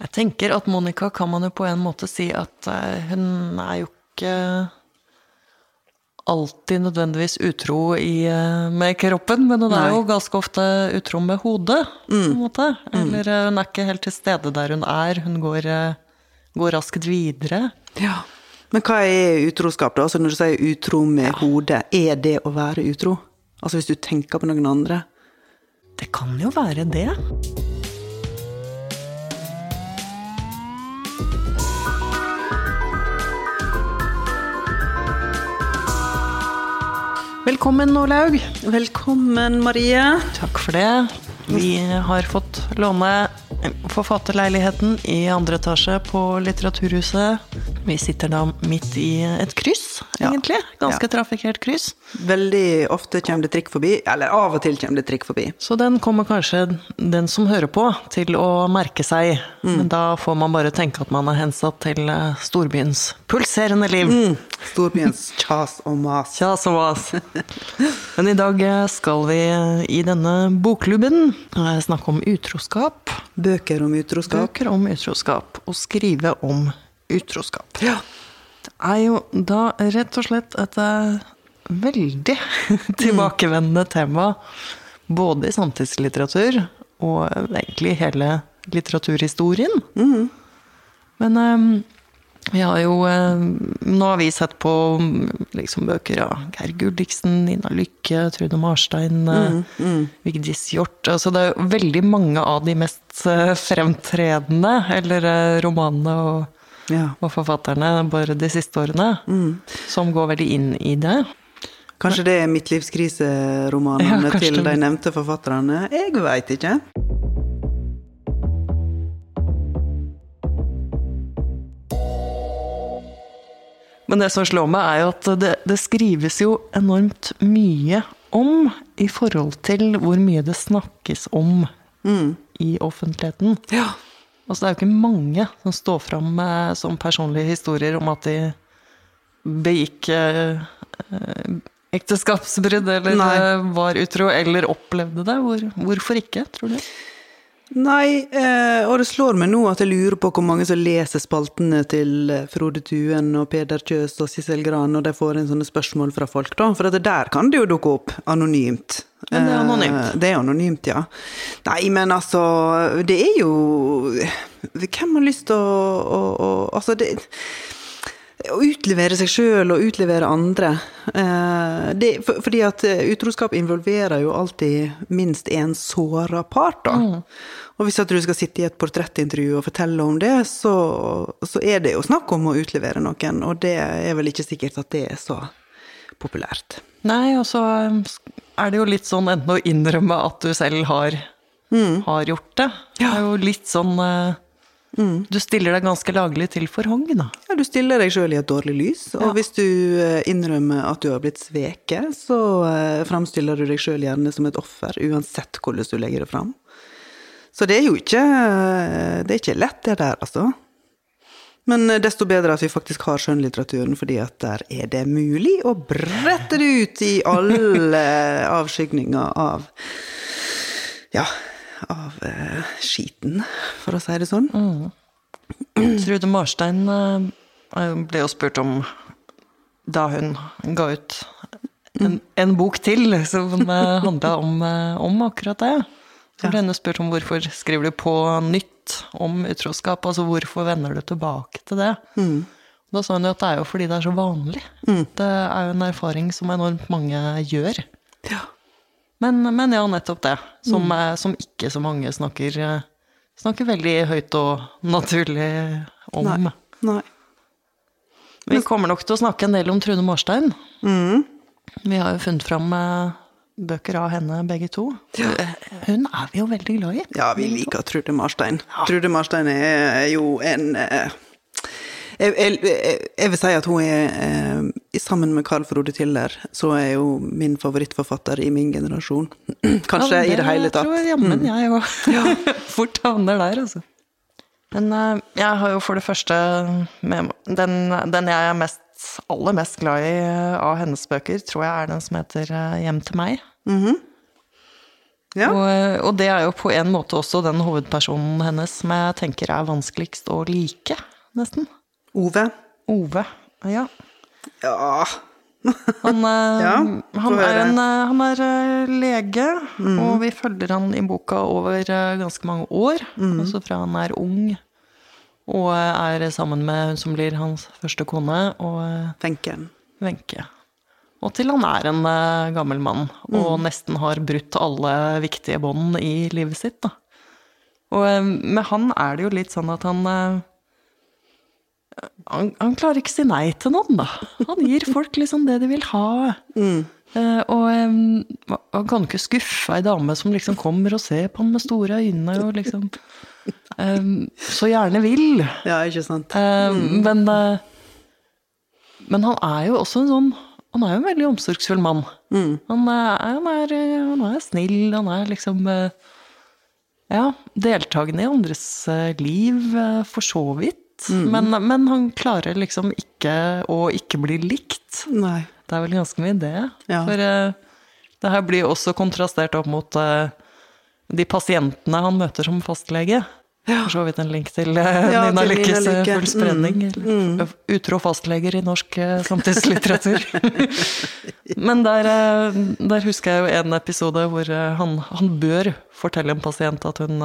Jeg tenker at Monica kan man jo på en måte si at eh, hun er jo ikke alltid nødvendigvis utro i, eh, med kroppen, men hun er jo ganske ofte utro med hodet, på en måte. Eller eh, hun er ikke helt til stede der hun er, hun går, går raskt videre. Ja. Men hva er utroskap, da? Altså når du sier utro med hodet, er det å være utro? Altså hvis du tenker på noen andre? Det kan jo være det. Velkommen, Olaug. Velkommen, Marie. Takk for det. Vi har fått låne forfatterleiligheten i andre etasje på Litteraturhuset. Vi sitter da midt i et kryss, egentlig. Ganske Ja. trafikkert kryss. Veldig ofte kommer det trikk forbi, eller av og til kommer det trikk forbi. Så den kommer kanskje den som hører på, til å merke seg. Men da får man bare tenke at man er hensatt til eh, storbyens pulserende liv. Mm. Storbyens kjas og mas. Kjas og mas. Men i dag skal vi i denne bokklubben eh, snakke om utroskap. Bøker om utroskap. Bøker om utroskap, og skrive om utroskap. Ja. Det er jo da rett og slett et eh, veldig tilbakevendende tema, både i samtidslitteratur og egentlig hele litteraturhistorien. Men eh, vi har jo eh, Nå har vi sett på mm, liksom, bøker av Geir Gulliksen, Nina Lykke, Trude Marstein, eh, Vigdis Hjorth altså, Det er veldig mange av de mest eh, fremtredende, eller romanene og, ja. og forfatterne bare de siste årene, som går veldig inn i det. Kanskje det er midtlivskriseromanene Ja, til de nevnte forfatterne? Jeg veit ikke. Men det som slår meg, er jo at det, det skrives jo enormt mye om i forhold til hvor mye det snakkes om i offentligheten. Ja. Altså, det er jo ikke mange som står fram med som personlige historier om at de begikk eh, eh, ekteskapsbrudd, eller Nei. eh, var utro, eller opplevde det. Hvor, hvorfor ikke, tror du? Nei, eh, og det slår meg nå at jeg lurer på hvor mange som leser spaltene til eh, Frode Tuen og Peder Kjøs og Sissel Gran når de får inn sånne spørsmål fra folk, da. For at det der kan det jo dukke opp anonymt. Men det er anonymt. Eh, det er anonymt, ja. Nei, men altså Det er jo Hvem har lyst til å, å, å Altså, det å utlevere seg sjøl og utlevere andre. Eh, det, for, fordi at eh, utroskap involverer jo alltid minst én såra part, da. Og hvis at du skal sitte i et portrettintervju og fortelle om det, så, så er det jo snakk om å utlevere noen, og det er vel ikke sikkert at det er så populært. Nei, og så um, er det jo litt sånn enten å innrømme at du selv har, har gjort det. Det er jo litt sånn eh, Du stiller deg ganske laglig til for hogg, da. Ja, du stiller deg sjøl i et dårlig lys, og hvis du eh, innrømmer at du har blitt sveket, så eh, framstiller du deg sjøl gjerne som et offer, uansett hvordan du legger det fram. Så det er jo ikke eh, Det er ikke lett, det der, altså. Men desto bedre at vi faktisk har skjønnlitteraturen, fordi at der er det mulig å brette det ut i alle avskygninger av Ja, av eh, skiten, for å si det sånn. Trude Marstein eh, ble jo spurt om da hun ga ut en, en bok til som handla om, eh, om akkurat det. Så ble henne spurt om hvorfor skriver du på nytt om utroskap, altså hvorfor vender du tilbake til det? Da sa hun jo at det er jo fordi det er så vanlig. Det er jo en erfaring som enormt mange gjør. Ja. Men, men ja, nettopp det. Som, mm. som ikke så mange snakker, eh, snakker veldig høyt og naturlig om. Nei. Nei. Vi kommer nok til å snakke en del om Trude Marstein. Vi har jo funnet fram eh, bøker av henne begge to. Hun er vi jo veldig glad i. Ja, vi liker Trude Marstein. Trude Marstein er jo en eh, jeg, jeg, jeg vil si at hun er eh, Sammen med Carl Frode Tiller, så er jo min favorittforfatter i min generasjon. Kanskje Ja, i det hele tatt. tror jeg jammen jeg òg fort havner der, altså. Men eh, jeg har jo for det første med, den, den jeg er mest, aller mest glad i eh, av hennes bøker, tror jeg er den som heter 'Hjem til meg'. Ja. Og, og det er jo på en måte også den hovedpersonen hennes som jeg tenker er vanskeligst å like, nesten. Ove. Ove. Ja. Ja. Han, eh, Ja, han er. Mm. en, eh, han er lege, lege, og vi følger han i boka over eh, ganske mange år. Mm. Altså fra han er ung og eh, er sammen med hun som blir hans første kone, og eh, Wenchen. Wenche. Og til han er en eh, gammel mann og nesten har brutt alle viktige bånd i livet sitt. Da. Og eh, med han er det jo litt sånn at han eh, han, han klarer ikke å si nei til noen, da. Han gir folk liksom det de vil ha. Eh, og um, han kan ikke skuffe ei dame som liksom kommer og ser på han med store øyne og liksom um, så gjerne vil. Ja, ikke sant. Eh, men, uh, men han er jo også en sånn Han er jo en veldig omsorgsfull mann. Han, er, han, er, han er snill, han er liksom eh, Ja, deltakende i andres liv, for så vidt. Men, men han klarer liksom ikke å ikke bli likt. Nei. Det er vel ganske mye det. Ja. For uh, det her blir også kontrastert opp mot uh, de pasientene han møter som fastlege. For så vidt en link til uh, Ja, Nina til Lykkes Lykke. Full spredning. eller Utro fastleger i norsk uh, samtidslitteratur. Men der, uh, der husker jeg jo en episode hvor han, han bør fortelle en pasient at hun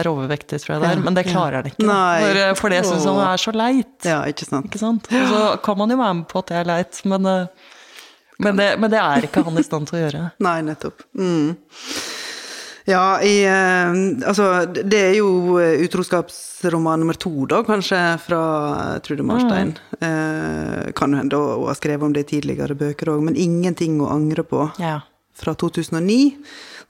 er overvektig, tror jeg det er. Men det klarer han ikke. Nei. For, det syns han er så leit. Ja, ikke sant. Ikke sant? Og så kan man jo være med på at det er leit, men, eh, men, det, men det er ikke han i stand til å gjøre. Nei, nettopp. Mm. Ja, i, eh, altså Det er jo eh, utroskapsroman nummer to, da, kanskje, fra Trude Marstein. Eh, kan hende hun har skrevet om det i tidligere bøker òg, men 'Ingenting å angre på' Ja. fra 2009.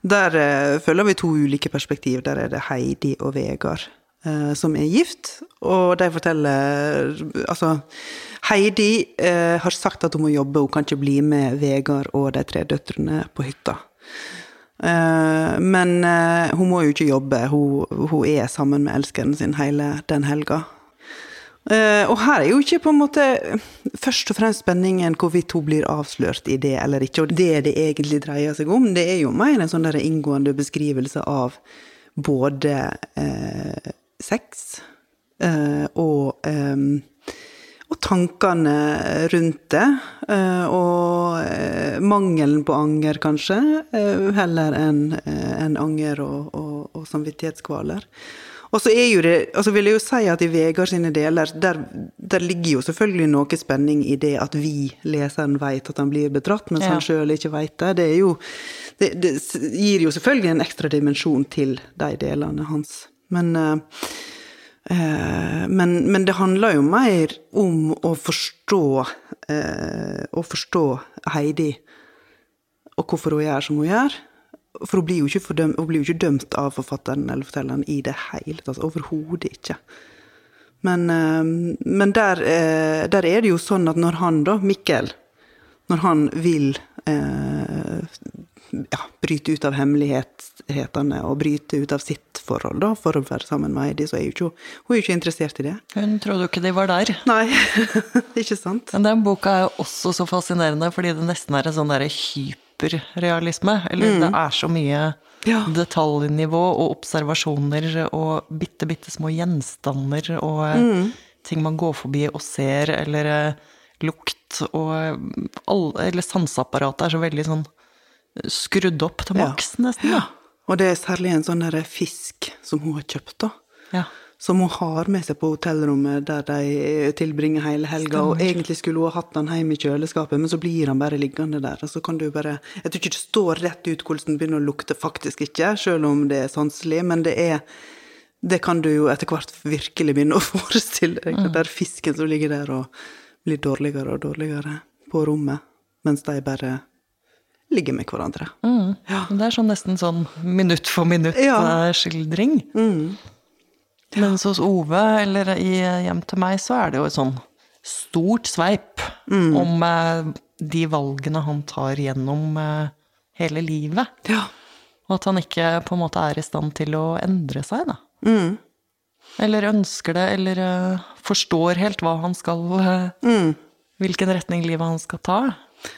Der eh, følger vi to ulike perspektiv. Der er det Heidi og Vegard eh, som er gift, og de forteller Altså, Heidi eh, har sagt at hun må jobbe, hun kan ikke bli med Vegard og de tre døtrene på hytta. Eh, men eh, hun må jo ikke jobbe, hun, hun er sammen med elskeren sin hele den helga. Eh, og her er jo ikke på en måte først og fremst spenningen hvorvidt hun blir avslørt i det eller ikke, og det det egentlig dreier seg om. Det er jo mer en sånn der inngående beskrivelse av både uh, sex uh, og um, og tankene rundt det, og mangelen på anger, kanskje, heller enn en anger og, og, og samvittighetskvaler. Og så er jo det, altså vil jeg jo si at i Vegard sine deler, der, der ligger jo selvfølgelig noe spenning i det at vi, leseren, vet at han blir bedratt, mens Ja. han sjøl ikke vet det. Det, er jo, det, det gir jo selvfølgelig en ekstra dimensjon til de delene hans. Men uh, uh, men, men det handler jo mer om å forstå uh, Å forstå Heidi, og hvorfor hun gjør som hun gjør. For hun blir jo ikke, fordøm, hun blir jo ikke dømt av forfatteren eller fortelleren i det hele tatt. Overhodet ikke. Men, eh, men der, eh, der er det jo sånn at når han, da, Mikkel, når han vil eh, ja, bryte ut av hemmelighetene og bryte ut av sitt forhold da, for å være sammen med Heidi, så er jo ikke, hun er jo ikke interessert i det. Hun trodde jo ikke de var der. Nei, ikke sant? Men den boka er jo også så fascinerende fordi det nesten er en sånn derre hyperrealisme. Eller det er så mye Ja. detaljnivå og observasjoner og bitte, bitte små gjenstander og mm. ting man går forbi og ser, eller eh, lukt og eh, alle, Eller sanseapparatet er så veldig sånn skrudd opp til Ja. nesten. Ja. Og det er særlig en sånn derre fisk som hun har kjøpt, da. Ja. Som hun har med seg på hotellrommet der de tilbringer hele helga. Og egentlig skulle hun ha hatt den hjemme i kjøleskapet, men så blir han bare liggende der. Og så kan du bare Jeg tror ikke det står rett ut hvordan den begynner å lukte, faktisk ikke, selv om det er sanselig, men det er Det kan du jo etter hvert virkelig begynne å forestille deg. mm. der fisken som ligger der og blir dårligere og dårligere på rommet, mens de bare ligger med hverandre. Mm. Ja. Det er sånn nesten sånn minutt for minutt Ja. Mm. skildring. Mens hos Ove, eller i Hjem til meg, så er det jo et sånn stort sveip om eh, de valgene han tar gjennom eh, hele livet. Ja. Og at han ikke på en måte er i stand til å endre seg, da. Mm. Eller ønsker det, eller uh, forstår helt hva han skal eh, Hvilken retning livet han skal ta.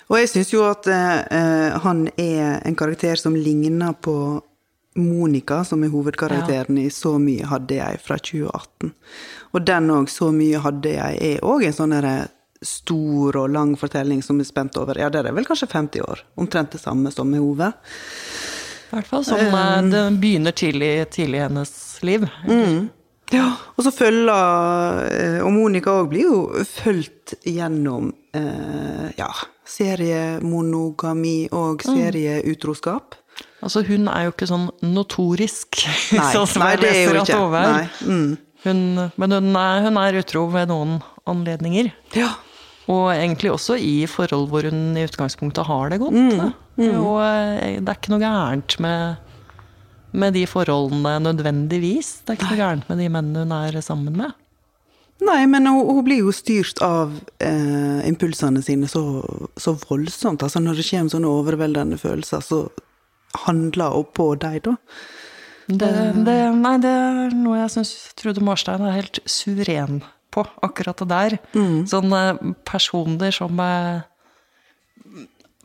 Og jeg syns jo at uh, han er en karakter som ligner på Monica, som er hovedkarakteren i Så mye hadde jeg fra 2018. Og den òg, Så mye hadde jeg, er òg en sånn stor og lang fortelling som er spent over Ja, det er vel kanskje 50 år. Omtrent det samme som med Ove. I hvert fall som um, det begynner tidlig, tidlig i hennes liv. Ja, og så følger eh, Og Monica òg blir jo fulgt gjennom eh, ja, seriemonogami og serieutroskap. Altså, hun er jo ikke sånn notorisk, Nei, sånn som nei, jeg er leser at Tove. Mm. Hun, men hun er, hun er utro ved noen anledninger. Ja. Og egentlig også i forhold hvor hun i utgangspunktet har det godt. Mm, Mm. Og eh, det er ikke noe gærent med, med de forholdene nødvendigvis. Det er ikke noe gærent med de mennene hun er sammen med. Nei, men hun, hun blir jo styrt av eh, impulsene sine så, så voldsomt. Altså når det kommer sånne overveldende følelser, så handler oppå på dem, da. Det, det, nei, det er noe jeg syns Trude Marstein er helt suveren på, akkurat det der. Sånne personer som eh,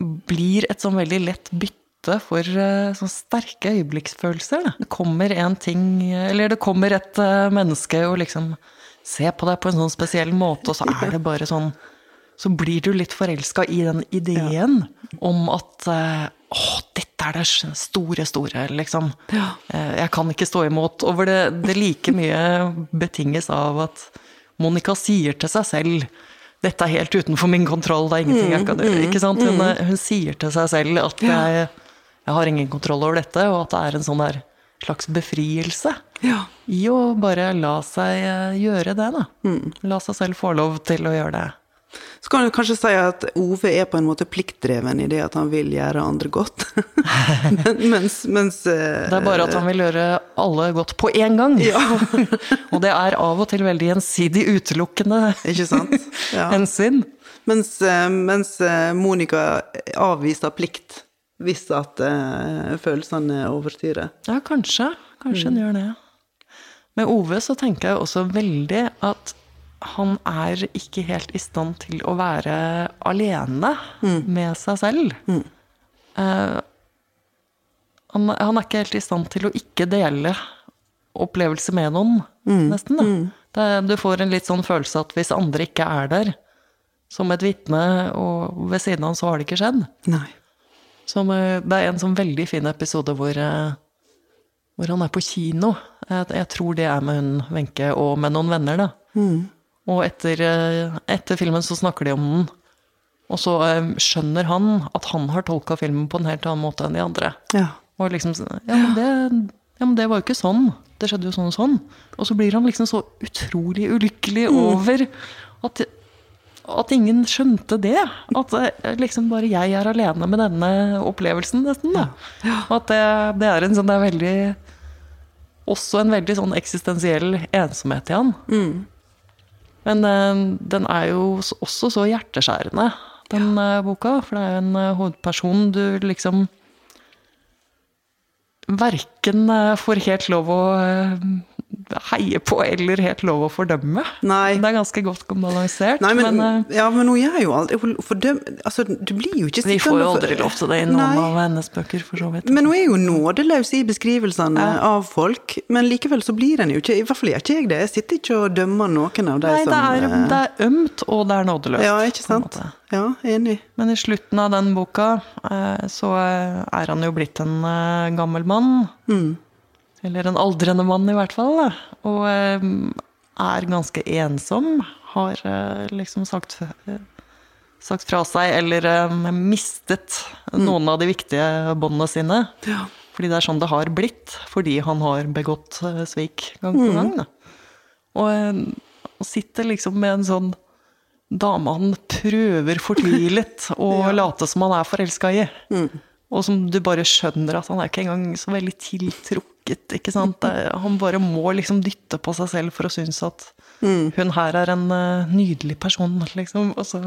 blir et sånn veldig lett bytte for eh, sånn sterke øyeblikksfølelser. Det kommer en ting Eller det kommer et eh, menneske og liksom ser på deg på en sånn spesiell måte, og så er det bare sånn Så blir du litt forelska i den ideen om at eh, Å, dette er det store, store, liksom. Ja. Jeg kan ikke stå imot. Og hvor det, det like mye betinges av at Monica sier til seg selv dette er helt utenfor min kontroll, det er ingenting jeg kan gjøre. Ikke sant? Hun, hun sier til seg selv at jeg, jeg har ingen kontroll over dette, og at det er en sånn der slags befrielse Ja. i å bare la seg eh, gjøre det, da. La seg selv få lov til å gjøre det. Så kan du kanskje si at Ove er på en måte pliktdreven i det at han vil gjøre andre godt. Men- mens, mens eh, Det er bare at han vil gjøre alle godt på én gang. Ja. og det er av og til veldig gjensidig utelukkende Ikke sant? Ja. hensyn. Mens, eh, mens eh, Monica avviser plikt hvis at uh, følelsene overstyrer. Ja, kanskje. Kanskje hun gjør det. Med Ove så tenker jeg også veldig at han er ikke helt i stand til å være alene med seg selv. Eh, han, han er ikke helt i stand til å ikke dele opplevelse med noen, nesten. Da. Det, du får en litt sånn følelse at hvis andre ikke er der, som et vitne, og ved siden av han så har det ikke skjedd. Nei. Som, eh, det er en sånn veldig fin episode hvor, eh, hvor han er på kino. Jeg, jeg tror det er med hun Wenche og med noen venner, da. Og etter, eh, etter filmen så snakker de om den. Og så eh, skjønner han at han har tolka filmen på en helt annen måte enn de andre. Ja. Og liksom ja men, det, ja, men det var jo ikke sånn. Det skjedde jo sånn og sånn. Og så blir han liksom så utrolig ulykkelig over at, at ingen skjønte det. At eh, liksom bare jeg er alene med denne opplevelsen, nesten. da. Og at det, det er en sånn det er veldig Også en veldig sånn eksistensiell ensomhet i han. Men eh, den er jo også så hjerteskjærende, den eh, boka. For det er jo en eh, hovedperson du liksom verken får helt lov å heie på eller helt lov å fordømme. Nei. Det er ganske godt balansert. Nei, men, men, eh, ja, men hun gjør jo aldri hun. Altså, du blir jo ikke vi får jo aldri lov til det i noen Nei. av hennes bøker, for så vidt. Men hun er jo nådeløs i beskrivelsene av folk. Men likevel så blir en jo ikke I hvert fall gjør ikke jeg det. Jeg sitter ikke og dømmer noen av de Nei, som det er, eh, det er ømt, og det er nådeløst. Ja, ikke sant? Ja, enig. Men i slutten av den boka eh, så er han jo blitt en gammel mann. Eller en aldrende mann, i hvert fall. Da. Og eh, er ganske ensom. Har eh, liksom sagt, eh, sagt fra seg, eller mistet noen av de viktige båndene sine. Ja. Fordi det er sånn det har blitt. Fordi han har begått svik gang på gang. Da. Og, og sitter liksom med en sånn dame han prøver fortvilet å late som han er forelska i. Og som du bare skjønner at han er ikke engang så veldig tiltrukket. Ikke sant? Han bare må liksom dytte på seg selv for å synes at hun her er en eh, nydelig person, liksom. Og så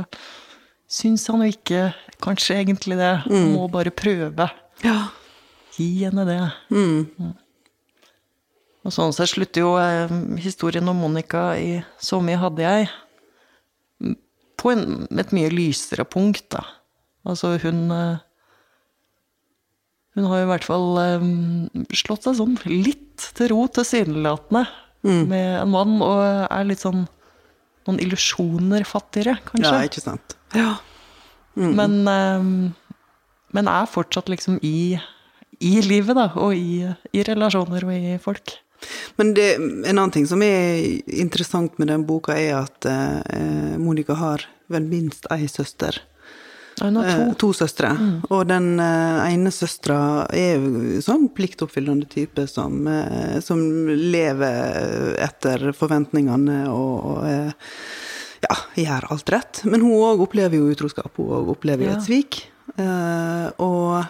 syns han jo ikke kanskje egentlig det. Han må bare prøve. Ja. Gi henne det. Mm. Og sånn sett slutter jo eh, historien om Monica i Så mye hadde jeg mm, på en, et mye lysere punkt, da. Altså, hun eh, Hun har i hvert fall eh, slått seg sånn litt til ro tilsynelatende med en mann, og er litt sånn noen illusjoner fattigere, kanskje. Ja, ikke sant. Ja. Men, eh, men er fortsatt liksom i, i livet, da, og i, i relasjoner og i folk. Men det, en annen ting som er interessant med den boka, er at eh, Monica har vel minst ei søster. Ja, Hun har to. Eh, to søstre. Og den eh, ene søstera er jo sånn pliktoppfyllende type som, eh, som lever etter forventningene og, og ja, gjør alt rett. Men hun òg opplever jo utroskap, hun òg opplever jo et svik. Og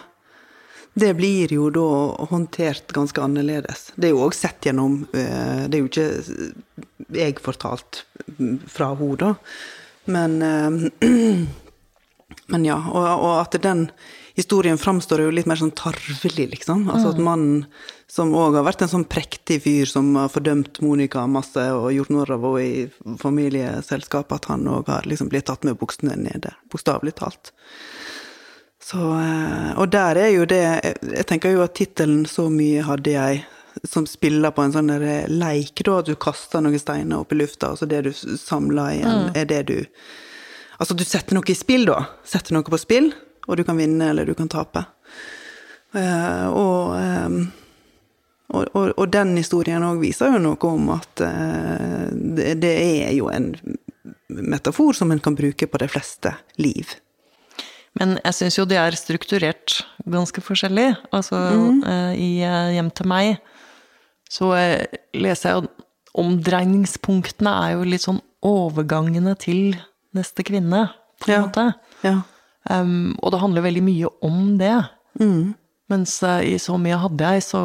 det blir jo da håndtert ganske annerledes. Det er jo òg sett gjennom Det er jo ikke jeg fortalt fra henne, da. Men Men ja, og, og at den historien framstår jo litt mer sånn tarvelig, liksom. Altså at mannen, som òg har vært en sånn prektig fyr som har fordømt Monica masse og gjort narr av henne i familieselskap, at han òg har liksom blitt tatt med buksene nede, bokstavelig talt. Så, eh, og der er jo det Jeg tenker jo at tittelen 'Så mye hadde jeg' som spiller på en sånn leik, da, at du kaster noen steiner opp i lufta, og så det du samler igjen, er det du Altså, du setter noe i spill, da. Setter noe på spill, og du kan vinne eller du kan tape. Uh, og, eh, og, og, og den historien òg viser jo noe om at uh, det, det er jo en metafor som en kan bruke på de fleste liv. Men jeg syns jo de er strukturert ganske forskjellig. Altså eh, i eh, Hjem til meg så leser jeg jo Omdreiningspunktene er jo litt sånn overgangene til neste kvinne, på en Ja. måte. Ja. Um, og det handler veldig mye om det. Mens eh, i Så mye hadde jeg, så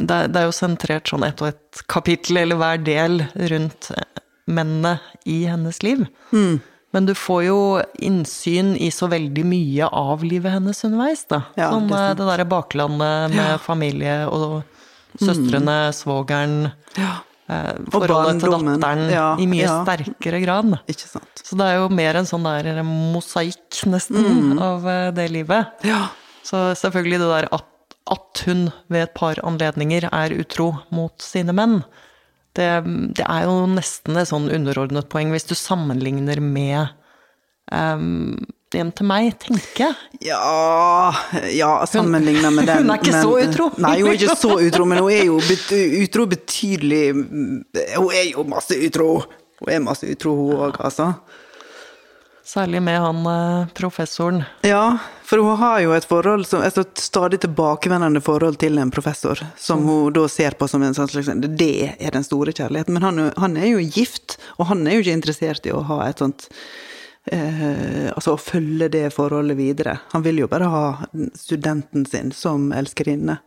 det, er- det er jo sentrert sånn ett og ett kapittel, eller hver del, rundt eh, mennene i hennes liv. Men du får jo innsyn i så veldig mye av livet hennes underveis, da. Ja, sånn det eh, det derre baklandet med familie og søstrene, svogeren ja. Eh, Forholdet til datteren Ja, i mye ja. sterkere grad. Ikke sant. Så det er jo mer en sånn der mosaikk, nesten, av eh, det livet. Ja. Så selvfølgelig det der at, at hun ved et par anledninger er utro mot sine menn, det, det er jo nesten et sånn underordnet poeng hvis du sammenligner med um, Hjem til meg, tenker jeg. Ja, ja sammenligna med den. hun er ikke men- så utro. Nei, hun er ikke så utro, men hun er jo bet utro betydelig Hun er jo masse utro! Hun er masse utro, hun òg, altså. Særlig med han eh, professoren. Ja, for hun har jo et forhold som, et stadig tilbakevendende forhold til en professor, som hun da ser på som en sånn slags Det er den store kjærligheten. Men han, han er jo gift, og han er jo ikke interessert i å ha et sånt eh, Altså å følge det forholdet videre. Han vil jo bare ha studenten sin som elskerinne.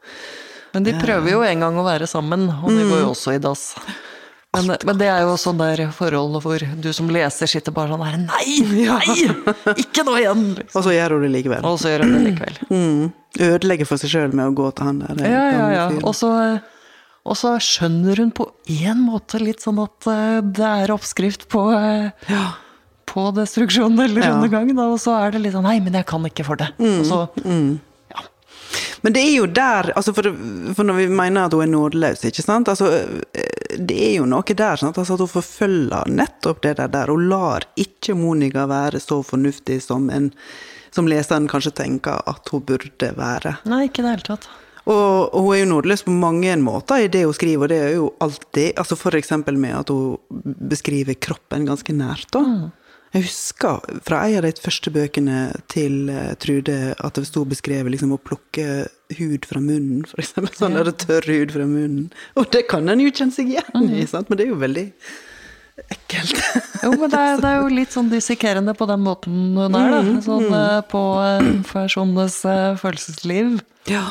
Men de prøver jo en gang å være sammen, og de går jo også i dass. Men, men det er jo sånn der forhold hvor du som leser sitter bare sånn her Nei! Nei! Ikke nå igjen! Liksom. Og så gjør hun det likevel. Og så gjør hun det likevel. Mm. Ødelegger for seg sjøl med å gå til han der. Ja, ja, ja. Og så, og så skjønner hun på én måte litt sånn at eh, det er oppskrift på, eh, Ja. På destruksjon eller Ja. undergang, da, og så er det litt sånn Nei, men jeg kan ikke for det. Og så, Men det er jo der altså for, for når vi mener at hun er nådeløs, ikke sant altså, Det er jo noe der. Sant? Altså at hun forfølger nettopp det der. Hun lar ikke Monica være så fornuftig som, en, som leseren kanskje tenker at hun burde være. Nei, ikke i det hele tatt. Og, og hun er jo nådeløs på mange måter i det hun skriver, og det er jo alltid altså eksempel med at hun beskriver kroppen ganske nært. da. Jeg husker fra en av de første bøkene til eh, Trude at det sto beskrevet liksom å plukke hud fra munnen, eksempel. Sånn der tørr hud fra munnen. Og det kan en jo kjenne seg igjen i, sant? men det er jo veldig ekkelt. Jo, men det er, det er jo litt sånn dissekerende på den måten hun er, da. Sånn mm. på eh, personenes følelsesliv. ja.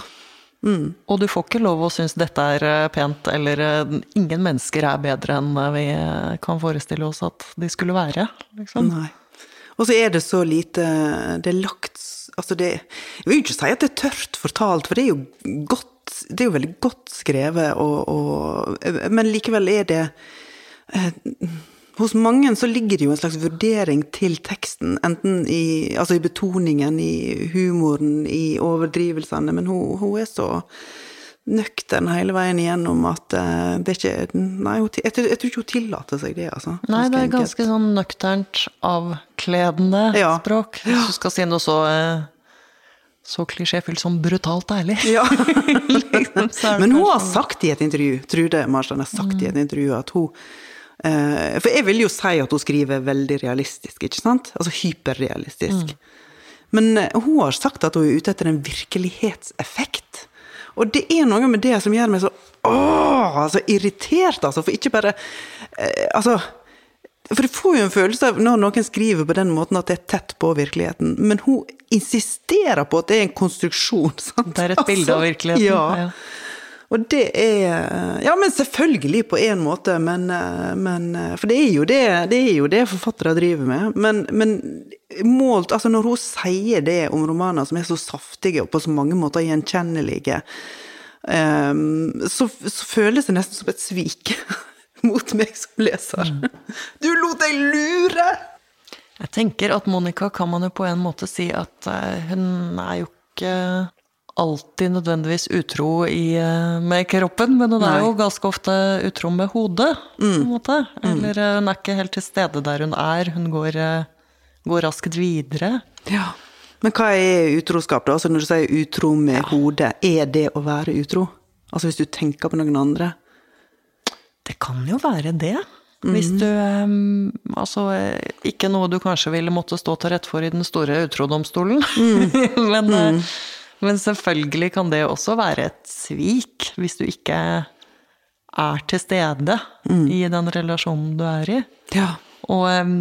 Og du får ikke lov å synes dette er eh, pent, eller eh, ingen mennesker er bedre enn eh, vi kan forestille oss at de skulle være. Liksom. Nei. Og så er det så lite Det er lagt Altså, det Jeg vil ikke si at det er tørt fortalt, for det er jo godt Det er jo veldig godt skrevet, og, og Men likevel er det eh, hos mange så ligger det jo en slags vurdering til teksten, enten i, altså i betoningen, i humoren, i overdrivelsene, men hun, hun er så nøktern hele veien igjennom at uh, det er ikke Nei, hun, jeg, tror ikke hun tillater seg det, altså. Nei, det er ganske sånn nøkternt, avkledende ja. språk. Hvis du skal si noe så uh, så klisjéfylt som brutalt ærlig. Ja. liksom, Men hun har sagt i et intervju, Trude Marstrand har sagt mm. i et intervju, at hun For jeg vil jo si at hun skriver veldig realistisk, ikke sant? Altså hyperrealistisk. Mm. Men hun har sagt at hun er ute etter en virkelighetseffekt. Og det er noe med det som gjør meg så åh, altså irritert, altså. For ikke bare eh, Altså for du får jo en følelse av når noen skriver på den måten at det er tett på virkeligheten, men hun insisterer på at det er en konstruksjon. Sant? Det er et bilde altså, av virkeligheten. Ja. ja. Og det er Ja, men selvfølgelig på én måte, men, men, For det er jo det, det, er jo det forfattere driver med. Men, men målt Altså, når hun sier det om romaner som er så saftige og på så mange måter gjenkjennelige, um, så, så, føles det nesten som et svik mot meg som leser. Mm. Du lot deg lure! Jeg tenker at Monica kan man jo på en måte si at eh, hun er jo ikke alltid nødvendigvis utro i, eh, med kroppen, men hun er jo ganske ofte utro med hodet, på en mm. måte. Mm. Eller mm. hun er ikke helt til stede der hun er, hun går, eh, går raskt videre. Ja. Men hva er utroskap, da? Altså når du sier utro med ja. hodet, er det å være utro? Altså hvis du tenker på noen andre? Det kan jo være det. Hvis du um, Altså, ikke noe du kanskje ville måtte stå til rette for i den store utrodomstolen, mm. men mm. Men selvfølgelig kan det også være et svik, hvis du ikke er til stede mm. i den relasjonen du er i. Ja. Og um,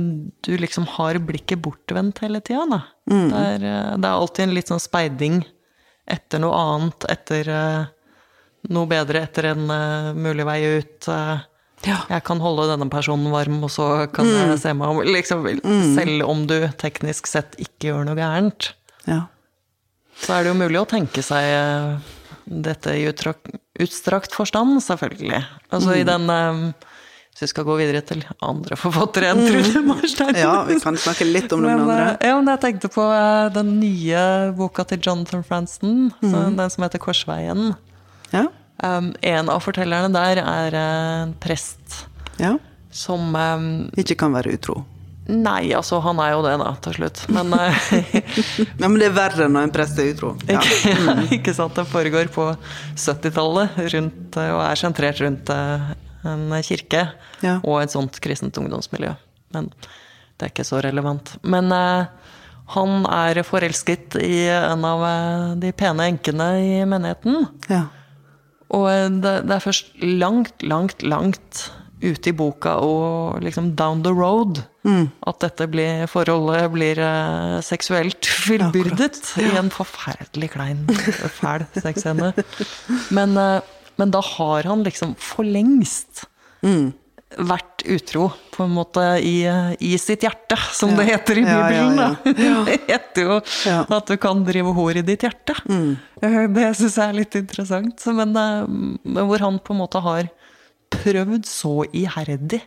du liksom har blikket bortvendt hele tida, da. Mm. Det, er, eh, det, er, alltid en litt sånn speiding etter noe annet, etter uh, noe bedre, etter en uh, mulig vei ut. Uh, ja. Jeg kan holde denne personen varm, og så kan mm. jeg se meg om liksom, mm. Selv om du teknisk sett ikke gjør noe gærent. Ja så er det jo mulig å tenke seg eh, dette i utstrakt forstand, selvfølgelig. Altså mm. i den um, Hvis vi skal gå videre til andre forfattere enn mm. Trude Marstein. Ja, vi kan snakke litt om noen men, andre. Eh, ja, men jeg tenkte på den nye boka til Jonathan Franston, mm. den som heter 'Korsveien'. Ja. Um, en av fortellerne der er en prest ja. som um, Ikke kan være utro. Nei, altså han er jo det, da, til slutt. Men, eh, ja, men det er verre når en prest er utro. Ja. Mm. ikke, sant. Det foregår på 70-tallet og er sentrert rundt eh, en kirke ja. og et sånt kristent ungdomsmiljø. Men det er ikke så relevant. Men uh, han er forelsket i en av de pene enkene i menigheten. Ja. Og det, det er først langt, langt, langt ute i boka og liksom down the road. Mm. At dette blir, forholdet blir uh, seksuelt fullbyrdet ja, i en forferdelig klein, fæl sexscene. Men, uh, men, da har han liksom for lengst mm. vært utro, på en måte, i, i sitt hjerte, som ja. det heter i Bibelen. Ja, det heter jo at du kan drive hår i ditt hjerte. Mm. Det syns jeg er litt interessant. Men, uh, hvor han på en måte har prøvd så iherdig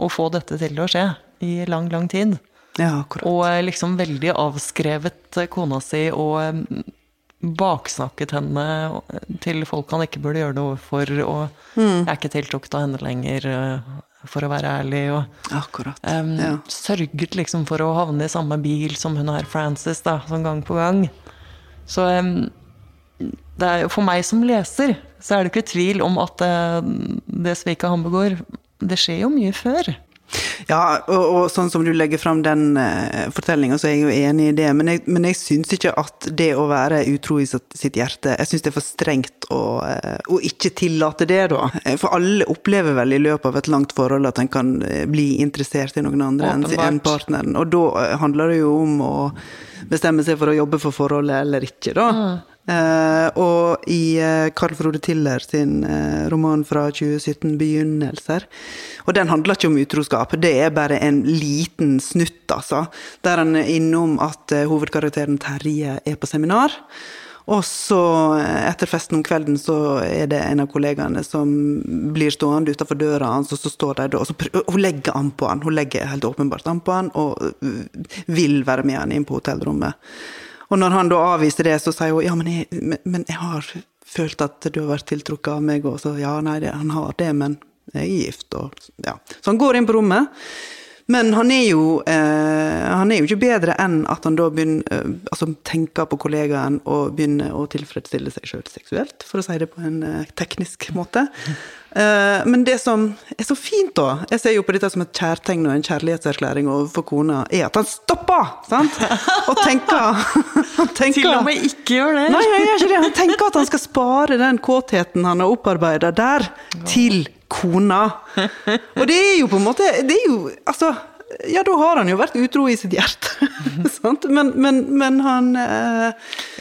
å få dette til å skje i lang, lang tid. Ja, akkurat. Og eh, liksom veldig avskrevet eh, kona si og eh, baksnakket henne til folk han ikke burde gjøre noe for, og mm. er ikke tiltrukket av henne lenger, for å være ærlig. Og Akkurat. Um, ja. sørget liksom for å havne i samme bil som hun her Frances, da, sånn gang på gang. Så um, det er jo for meg som leser, så er det ikke tvil om at det, det sviket han begår, det skjer jo mye før. Ja, og, og, sånn som du legger fram den uh, fortellinga, så er jeg jo enig i det. Men jeg, men jeg syns ikke at det å være utro i sitt hjerte Jeg syns det er for strengt å, uh, å, ikke tillate det, da. Eh, for alle opplever vel i løpet av et langt forhold at en kan bli interessert i noen andre enn en partneren. Og da handler det jo om å bestemme seg for å jobbe for forholdet eller ikke, da. Mm. Uh, og i Carl Frode Tiller sin uh, roman fra 2017, 'Begynnelser'. Og den handler ikke om utroskap, det er bare en liten snutt, altså. Der han er innom at hovedkarakteren Terje er på seminar. Og så, eh, etter festen om kvelden, så er det en av kollegaene som blir stående utenfor døra hans, og så står de da, og så hun legger an på han. Hun legger helt åpenbart an på han, og vil være med han inn på hotellrommet. Og når han da avviser det, så sier hun ja, men jeg, men, men jeg har følt at du har vært tiltrukket av meg, og så ja, nei, det, han har det, men jeg er gift, og ja. Så han går inn på rommet. Men han er jo, eh, han er jo ikke bedre enn at han da begynner, eh, altså tenker på kollegaen og begynner å tilfredsstille seg sjøl seksuelt, for å si det på en eh, teknisk måte. Eh, men det som er så fint, da Jeg ser jo på dette som et kjærtegn og en kjærlighetserklæring overfor kona, er at han stopper! sant? Og tenker, tenker Til og med ikke gjør det. Nei, han gjør ikke det. Han tenker at han skal spare den kåtheten han har opparbeida der, til kona. Og det er jo på en måte Det er jo Altså, ja, da har han jo vært utro i sitt hjerte. sant? Men, men, men han eh,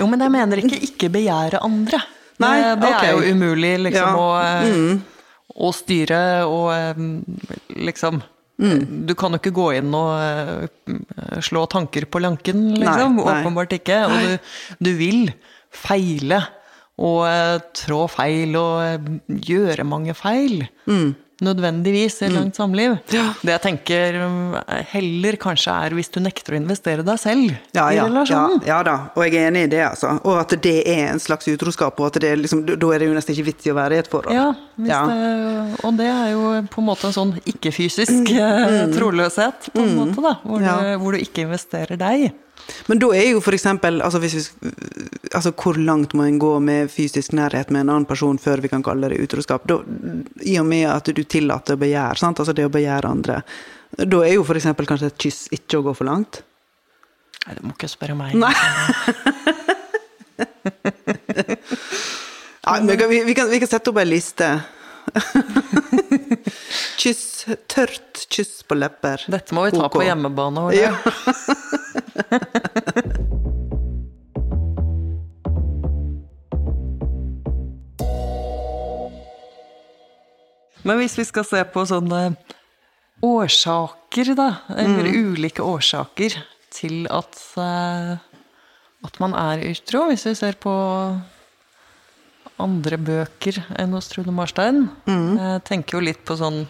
Jo, men jeg mener ikke ikke begjære andre. Nei, det, det okay. er jo umulig liksom Ja, å, eh, å styre og liksom liksom Du kan jo ikke gå inn og eh, slå tanker på lanken, liksom. Nei, nei. Åpenbart ikke. Og du, du vil feile og eh, trå feil og eh, gjøre mange feil. Nødvendigvis i et langt samliv. Mm. Ja. Det jeg tenker eh, heller kanskje er hvis du nekter å investere deg selv ja, i ja, ja, relasjonen. ja da, og jeg er enig i det, altså. Og at det er en slags utroskap, og at det liksom, da er det jo nesten ikke vits i å være i et forhold. Ja. Det, og det er jo på en måte en sånn ikke-fysisk mm. troløshet, på en måte, da. Hvor, Mm. Du, hvor du ikke investerer deg. Men da er jo eksempel altså, hvis altså hvor langt må en gå med fysisk nærhet med en annen person før vi kan kalle det utroskap? Da, I og med at du tillater begjær, sant? altså det å begjære andre. Da er jo eksempel kanskje et kyss ikke å gå for langt. Nei, du må ikke spørre meg. Nei. ja, vi, kan, vi, kan, vi kan sette opp ei liste. kyss, tørt kyss på lepper. Dette må vi ta Ok. på hjemmebane. Ja. Men hvis vi skal se på sånne årsaker, da, eller Mm. ulike årsaker til at, eh, at man er utro, hvis vi ser på andre bøker enn hos Trude Marstein, Mm. jeg tenker jo litt på sånn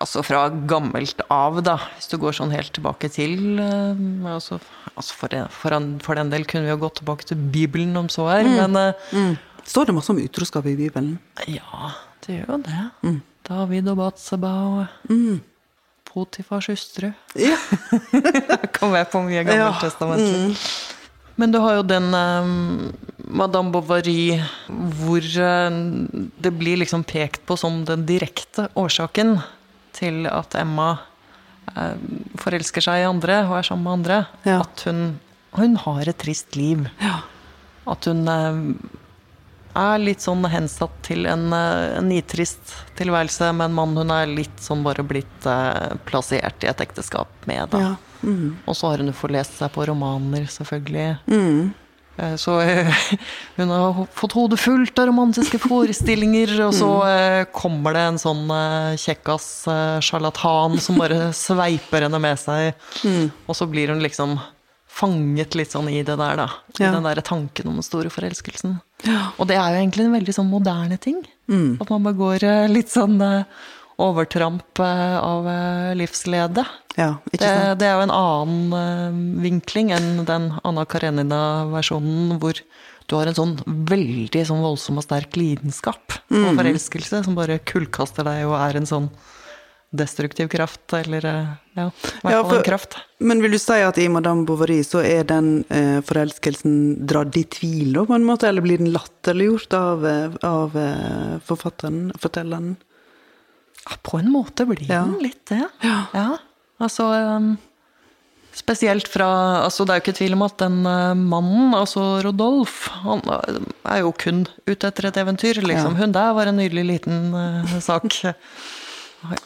Altså fra gammelt av, da, hvis du går sånn helt tilbake til eh, altså, altså for, en, for, en, for den del kunne vi jo gått tilbake til Bibelen om så er, men eh, Mm. Står det masse om utroskap i Bibelen? ja, det gjør jo det. David og Batseba og Potifars hustru. Ja. Kan være på mye Ja, Mm. Men du har jo den um, Madame Bovary hvor uh, det blir liksom pekt på som den direkte årsaken til at Emma uh, forelsker seg i andre og er sammen med andre. Ja. At hun, hun har et trist liv. Ja. At hun eh, er litt sånn hensatt til en, eh, en nitrist tilværelse med en mann hun er litt sånn bare blitt eh, plassert i et ekteskap med. Da. Ja. Mm. Og så har hun jo forlest seg på romaner, selvfølgelig. Mm. Eh, Så eh, hun har fått hodet fullt av romantiske forestillinger, og så eh, kommer det en sånn kjekkas sjarlatan som bare sveiper henne med seg. Og så blir hun liksom fanget litt sånn i det der, da. I Ja. den der tanken om den store forelskelsen. Og det er jo egentlig en veldig sånn moderne ting. At man begår eh, litt sånn eh, overtramp eh, av livsledet. livslede. ja, ikke Det, sant? det er jo en annen vinkling enn den Anna Karenina-versjonen hvor du har en sånn veldig sånn voldsom og sterk lidenskap og forelskelse som bare kullkaster deg og er en sånn destruktiv kraft, eller eh, ja, i hvert Ja, fall en kraft. Men vil du si at i Madame Bovary så er den eh, forelskelsen dratt i tvil, da, på en måte? Eller blir den latterliggjort av, eh, av eh, forfatteren, fortelleren? Ja, på en måte blir Ja. den litt det. Ja. altså um, Spesielt fra altså Det er jo ikke tvil om at den uh, mannen, altså Rodolf, han uh, er jo kun ute etter et eventyr. Liksom. Ja. Hun der var en nydelig liten uh, sak.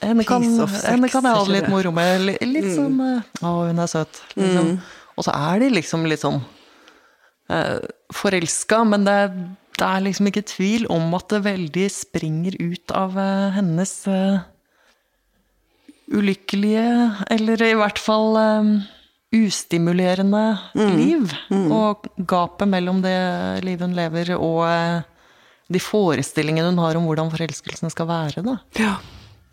Henne kan, henne kan jeg ha det litt moro med. Litt, litt sånn uh, Å, hun er søt. Liksom. Og så er de liksom litt sånn uh, forelska, men det, det er liksom ikke tvil om at det veldig springer ut av uh, hennes uh, ulykkelige, eller i hvert fall eh, ustimulerende liv. Og gapet mellom det livet hun lever, og eh, de forestillingene hun har om hvordan forelskelsen skal være. Da. Ja.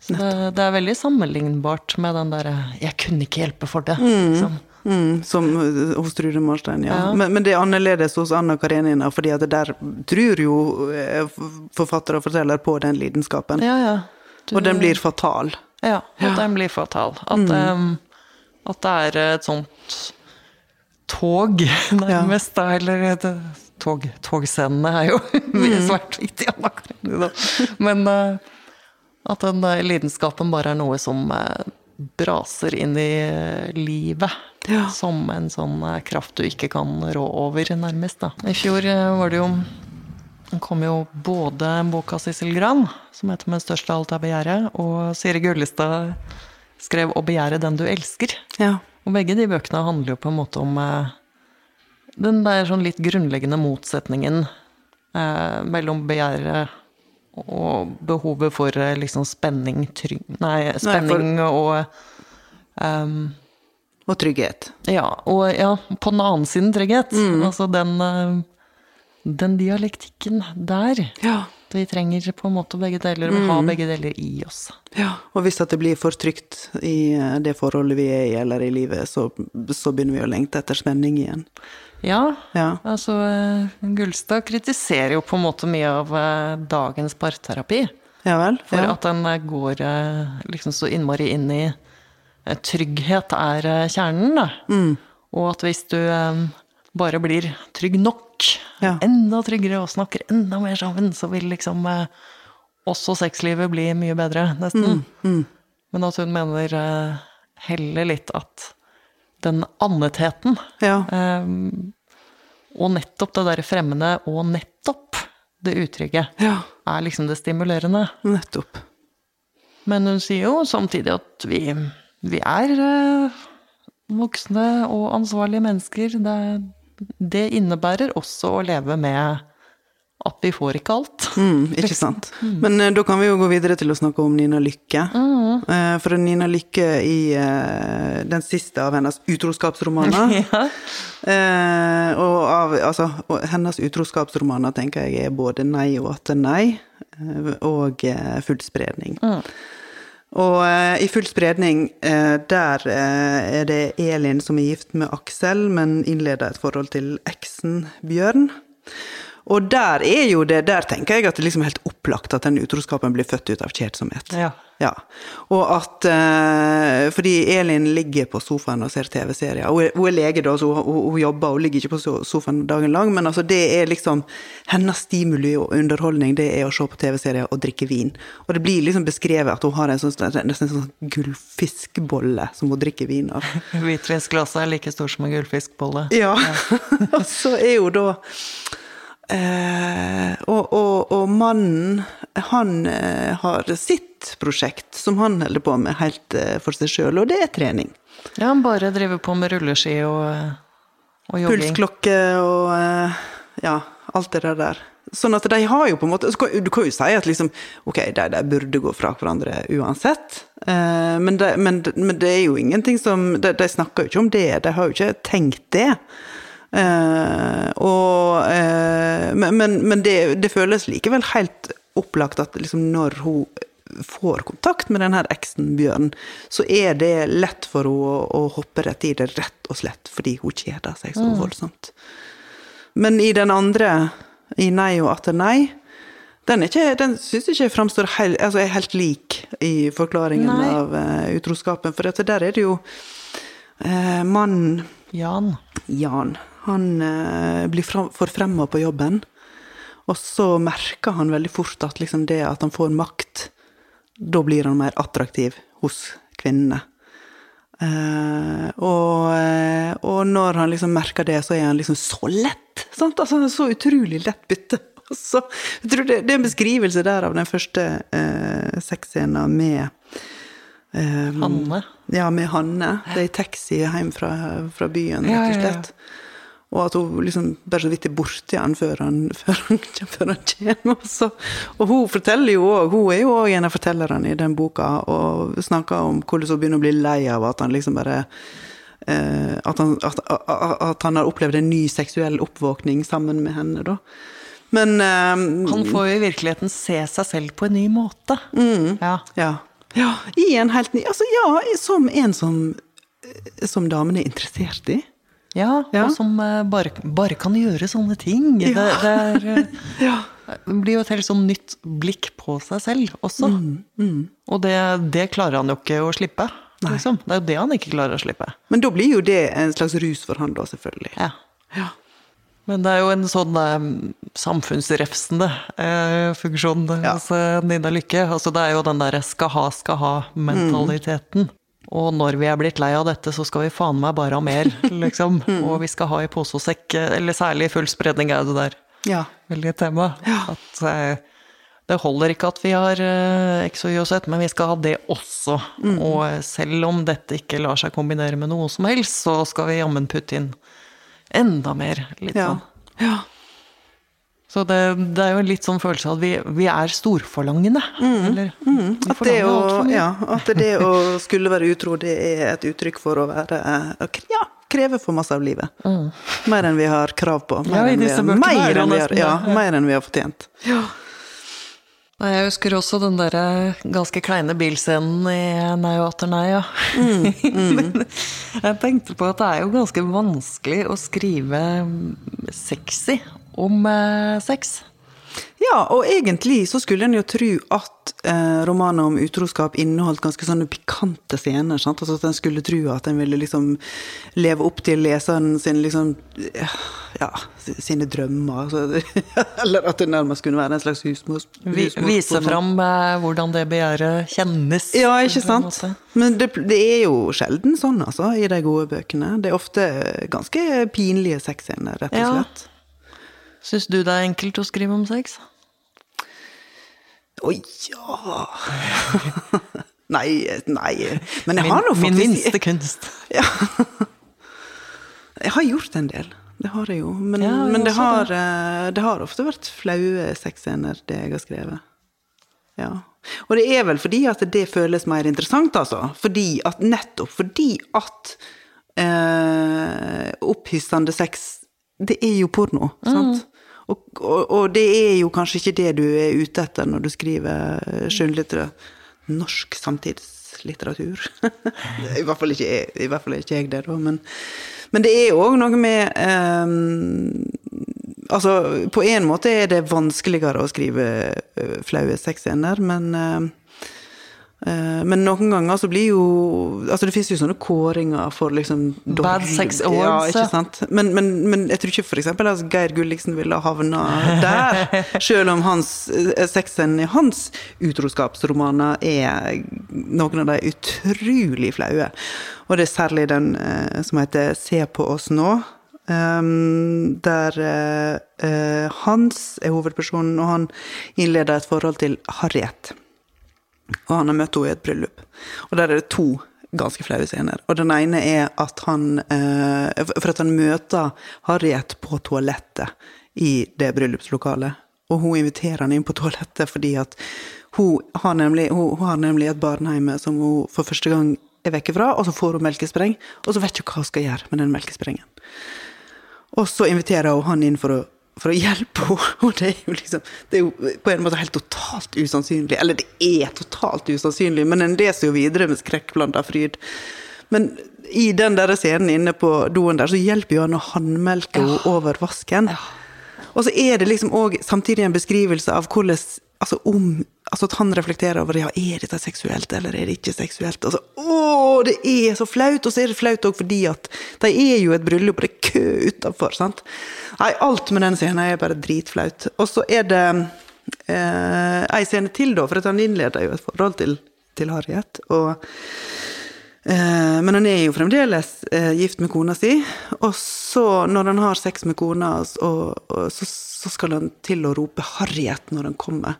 Så det, det er veldig sammenlignbart med den derre 'jeg kunne ikke hjelpe for det'. liksom. Mm, som uh, hos Trude Marstein, ja. Men, men det er annerledes hos Anna Karenina, fordi at der tror jo eh, forfatter og forteller på den lidenskapen. Ja, ja. Du- Og den blir fatal. Ja, at den blir fatal. At, em, at det er et sånt tog, nærmest, da, eller et tog, togscenene er jo svært viktig. Anna Karenina. Men eh, at den lidenskapen bare er noe som eh, braser inn i eh, livet. Ja. Som en sånn eh, kraft du ikke kan rå over, nærmest. Da. I fjor var det jo det kom jo både en bok av Sissel Gran, som heter 'Men størst av alt er begjæret', og Siri Gullestad skrev 'Å begjære den du elsker'. Ja. Og begge de bøkene handler jo på en måte om eh, den der sånn litt grunnleggende motsetningen eh, mellom begjæret og behovet for eh, liksom spenning, trygg Nei, spenning og um, Og trygghet. ja, og ja, på den annen siden trygghet. Altså den, eh, den dialektikken der. Ja. Vi trenger på en måte begge deler, og mm. ha begge deler i oss. Ja, og hvis det blir for trygt i eh, det forholdet vi er i, eller i livet, så, så begynner vi å lengte etter spenning igjen. Ja, Ja. altså eh, Gullstad kritiserer jo på en måte mye av eh, dagens parterapi. Ja vel? For ja. at den eh, går liksom så innmari inn i Trygghet er kjernen, da. Mm. Og at hvis du bare blir trygg nok, enda tryggere og snakker enda mer sammen, så vil liksom også sexlivet bli mye bedre, nesten. Mm, Men at hun mener heller litt at den annetheten ja. eh, og nettopp det derre fremmede og nettopp det utrygge ja, er liksom det stimulerende. nettopp. Men hun sier jo samtidig at vi, vi er eh, voksne og ansvarlige mennesker. Det, det innebærer også å leve med at vi får ikke alt. Mm, ikke sant. Men uh, da kan vi jo gå videre til å snakke om Nina Lykke. Eh, for Nina Lykke i uh, den siste av hennes utroskapsromaner Ja. og av, altså, og hennes utroskapsromaner tenker jeg er både 'Nei og atter nei' og 'Full spredning'. Og eh, i Full spredning, der er det Elin som er gift med Aksel, men innleder et forhold til eksen Bjørn. Og der er jo det, der tenker jeg at det liksom er helt opplagt at den utroskapen blir født ut av kjedsomhet. Ja. Ja. Og at uh, Fordi Elin ligger på sofaen og ser TV-serier. Hun, hun er lege, da, så hun, hun, hun jobber og ligger ikke på sofaen dagen lang, men altså det er liksom Hennes stimuli og underholdning det er å se på TV-serier og drikke vin. Og det blir liksom beskrevet at hun har en sånn, nesten en sånn gullfiskbolle som hun drikker vin av. Hvitfiskglasset er like stort som en gullfiskbolle. Ja. og så er jo da eh, og, og, og mannen, han eh, har sitt prosjekt som han holder på med helt eh, for seg sjøl, og det er trening. Ja, han bare driver på med rulleski og, og jogging. Pulsklokke og eh, ja, alt det der. Sånn at de har jo på en måte så Du kan jo si at liksom Ok, de, de burde gå fra hverandre uansett. Eh, men, det, men, men det er jo ingenting som De, de snakker jo ikke om det. De har jo ikke tenkt det. Eh, og, eh, men men, men det, det føles likevel helt opplagt at liksom når hun får kontakt med denne eksen Bjørn, så er det lett for henne å, å hoppe rett i det, rett og slett fordi hun kjeder seg så voldsomt. Men i den andre, i Nei og atter nei, den, ikke, den syns jeg ikke framstår helt, altså er helt lik i forklaringen Nei. av uh, utroskapen. For der er det jo uh, mannen Jan. Jan, han eh, blir forfremma på jobben. Og så merker han veldig fort at liksom det at han får makt, da blir han mer attraktiv hos kvinnene. Eh, og, eh, og når han liksom merker det, så er han liksom så lett! Sant? Altså, han er så utrolig lett bytte. Så, jeg tror det, det er en beskrivelse der av den første uh, sexscenen med eh, Hanne. ja, med Hanne. Det er i taxi hjem fra, fra byen, rett og ja, ja. slett. Og at hun liksom bare så vidt er borti han før han, før han, før han kommer. Også. og hun forteller jo også, hun er jo òg en av fortellerne i den boka, og snakker om hvordan hun begynner å bli lei av at han liksom bare eh, at, han, at, at, han har opplevd en ny seksuell oppvåkning sammen med henne, da. Men eh, Han får jo i virkeligheten se seg selv på en ny måte. Ja. ja. ja. I en helt ny Altså, ja, som en som, som damene er interessert i. Ja, Ja. og som eh, bare, bare kan gjøre sånne ting. Det, Ja. det, er, eh, Ja. det blir jo et helt sånn nytt blikk på seg selv også. Mm, Og det, det klarer han jo ikke å slippe. Liksom. Det er jo det han ikke klarer å slippe. Men da blir jo det en slags rus for han, da, selvfølgelig. Ja. Ja. Men det er jo en sånn eh, samfunnsrefsende eh, funksjon hos eh, Nina Lykke. Altså, det er jo den derre skal ha, skal ha-mentaliteten. Og når vi er blitt lei av dette, så skal vi faen meg bare ha mer, liksom. Og vi skal ha i pose og sekk, eller særlig full spredning er det der Ja. veldig tema. At eh, det holder ikke at vi har eh, X og Y og Z, men vi skal ha det også. Og eh, selv om dette ikke lar seg kombinere med noe som helst, så skal vi jammen putte inn enda mer. Litt Ja. sånn. ja. Så det, det er jo en litt sånn følelse av at vi, vi er storforlangende. Eller Mm. At det, å, ja, at det å skulle være utro, det er et uttrykk for å være eh, Ja, kreve for masse av livet. Mer enn vi har krav på. Mm. Ja, Mer i enn vi er mer enn vi har- ja, mer enn vi har fortjent. Nei, Jeg husker også den der ganske kleine bilscenen i Nei og atter nei, ja. Men jeg tenkte på at det er jo ganske vanskelig å skrive sexy om eh, sex. Ja, og egentlig så skulle en jo tro at eh, romaner om utroskap inneholdt ganske sånne pikante scener. Sant? Altså at en skulle tro at en ville liksom leve opp til leseren sin liksom Ja, sine drømmer. Altså, eller at det nærmest kunne være en slags husmors... Husmors- vise fram eh, hvordan det begjæret kjennes. Ja, ikke sant? Men det, det er jo sjelden sånn, altså, i de gode bøkene. Det er ofte ganske pinlige sexscener, rett og Ja. Syns du det er enkelt å skrive om sex? Å ja Nei, nei. Men jeg har nå min minste kunst. Ja. Jeg har gjort en del. Det har jeg jo. Men, Ja, men det, har, eh, det har ofte vært flaue sexscener, det jeg har skrevet. Ja. Og det er vel fordi at det føles mer interessant, altså. Fordi at, nettopp fordi at eh, opphissende sex, det er jo porno, sant? Og, og, og det er jo kanskje ikke det du er ute etter når du skriver skjønnlitteratur. Norsk samtidslitteratur. I hvert fall ikke jeg, i hvert fall ikke jeg det, da. Men, men det er òg noe med um, Altså, på en måte er det vanskeligere å skrive eh, flaue sexscener, men eh, eh, men noen ganger så blir jo Altså, det fins jo sånne kåringer for liksom Bad sex awards. Ja, ikke sant. Men, men, men jeg tror ikke eksempel at Geir Gulliksen ville ha havna der. Selv om hans eh, sexscenen i hans utroskapsromaner er noen av de utrolig flaue. Og det er særlig den eh, som heter Se på oss nå. Um, der eh, eh, Hans er hovedpersonen, og han innleder et forhold til Harriet. Og han har møtt henne i et bryllup. Og der er det to ganske flaue scener. Og den ene er at han eh, For at han møter Harriet på toalettet i det bryllupslokalet. Og hun inviterer han inn på toalettet fordi at hun har nemlig, hun, hun har nemlig et barn hjemme som hun for første gang er vekke fra, og så får hun melkespreng, og så vet hun hva hun skal gjøre med den melkesprengen. Og så inviterer hun han inn for å, for å hjelpe henne. Og det er jo liksom Det er jo på en måte helt totalt usannsynlig. Eller det er totalt usannsynlig, men en leser jo videre med skrekkblanda fryd. Men i den der scenen inne på doen der, så hjelper jo han å håndmelke henne over vasken. Og så er det liksom òg samtidig en beskrivelse av hvordan Altså om Altså at han reflekterer over ja, er dette seksuelt, eller er det ikke seksuelt? Altså, å, det er så flaut! Og så er det flaut òg fordi at de er jo et bryllup, og det er kø utafor? Nei, alt med den scenen er bare dritflaut. Og så er det eh, ei scene til, da, for han innleder jo et forhold til, til Harriet. og Eh, Men han er jo fremdeles eh, gift med kona si. Og så, når han har sex med kona, så, så skal han til å rope 'Harriet' når han kommer.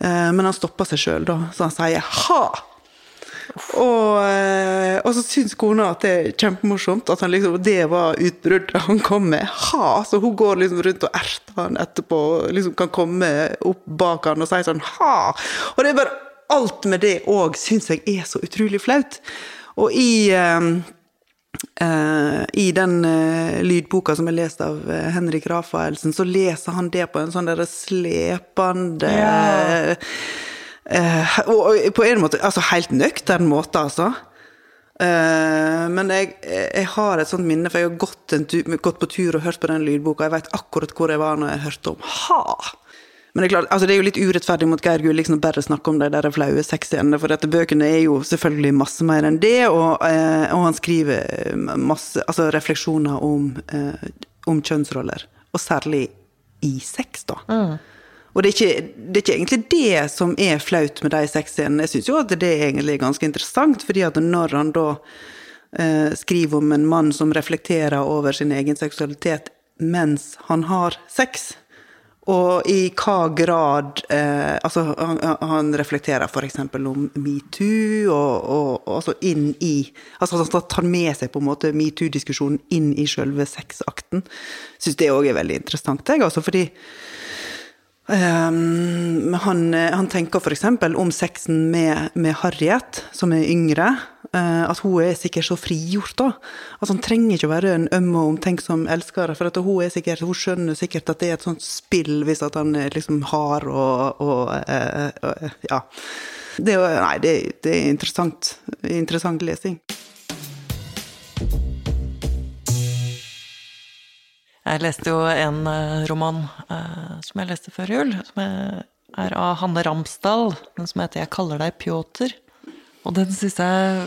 Eh, men han stopper seg sjøl, da, så han sier 'ha'. Og, eh, og så syns kona at det er kjempemorsomt at liksom, det var utbruddet han kom med. Ha! Så hun går liksom rundt og erter han etterpå, og liksom kan komme opp bak han og si sånn ha! Og det er bare alt med det òg syns jeg er så utrolig flaut. Og i, eh, Uh, I den uh, lydboka som er lest av uh, Henrik Rafaelsen, så leser han det på en sånn derre slepende Ja. Eh, Og og på en måte Altså helt nøktern måte, altså. Eh, men jeg, jeg har et sånt minne, for jeg har gått, en gått på tur og hørt på den lydboka. Jeg vet akkurat hvor jeg var når jeg hørte om ha! Men det er klart, altså det er jo litt urettferdig mot Geir Gulliksen å bare snakke om de der flaue sexscenene, for dette bøkene er jo selvfølgelig masse mer enn det, og, eh, og han skriver masse altså refleksjoner om, eh, om kjønnsroller, og særlig i sex, da. Og det er, ikke, det er ikke egentlig det som er flaut med de sexscenene. Jeg syns jo at det er egentlig ganske interessant, fordi at når han da eh, skriver om en mann som reflekterer over sin egen seksualitet mens han har sex, og i hva grad eh, Altså, han, han reflekterer f.eks. om metoo, og, og, og altså inn i Altså han tar med seg på en måte metoo-diskusjonen inn i selve sexakten. Syns det òg er veldig interessant, jeg, altså, fordi Um, han, han, tenker f.eks. om sexen med, med, Harriet, som er yngre. Uh, at hun er sikkert så frigjort, da. Altså, han trenger ikke å være en øm og omtenksom elsker. For hun, er sikkert, hun skjønner sikkert at det er et sånt spill hvis han er liksom hard og, og uh, uh, Ja. Det, nei, det, det er interessant. Interessant lesing. Jeg leste jo en uh, roman eh, som jeg leste før jul, som er av Hanne Ramsdal, den som heter 'Jeg kaller deg Pjotr'. Og den syns jeg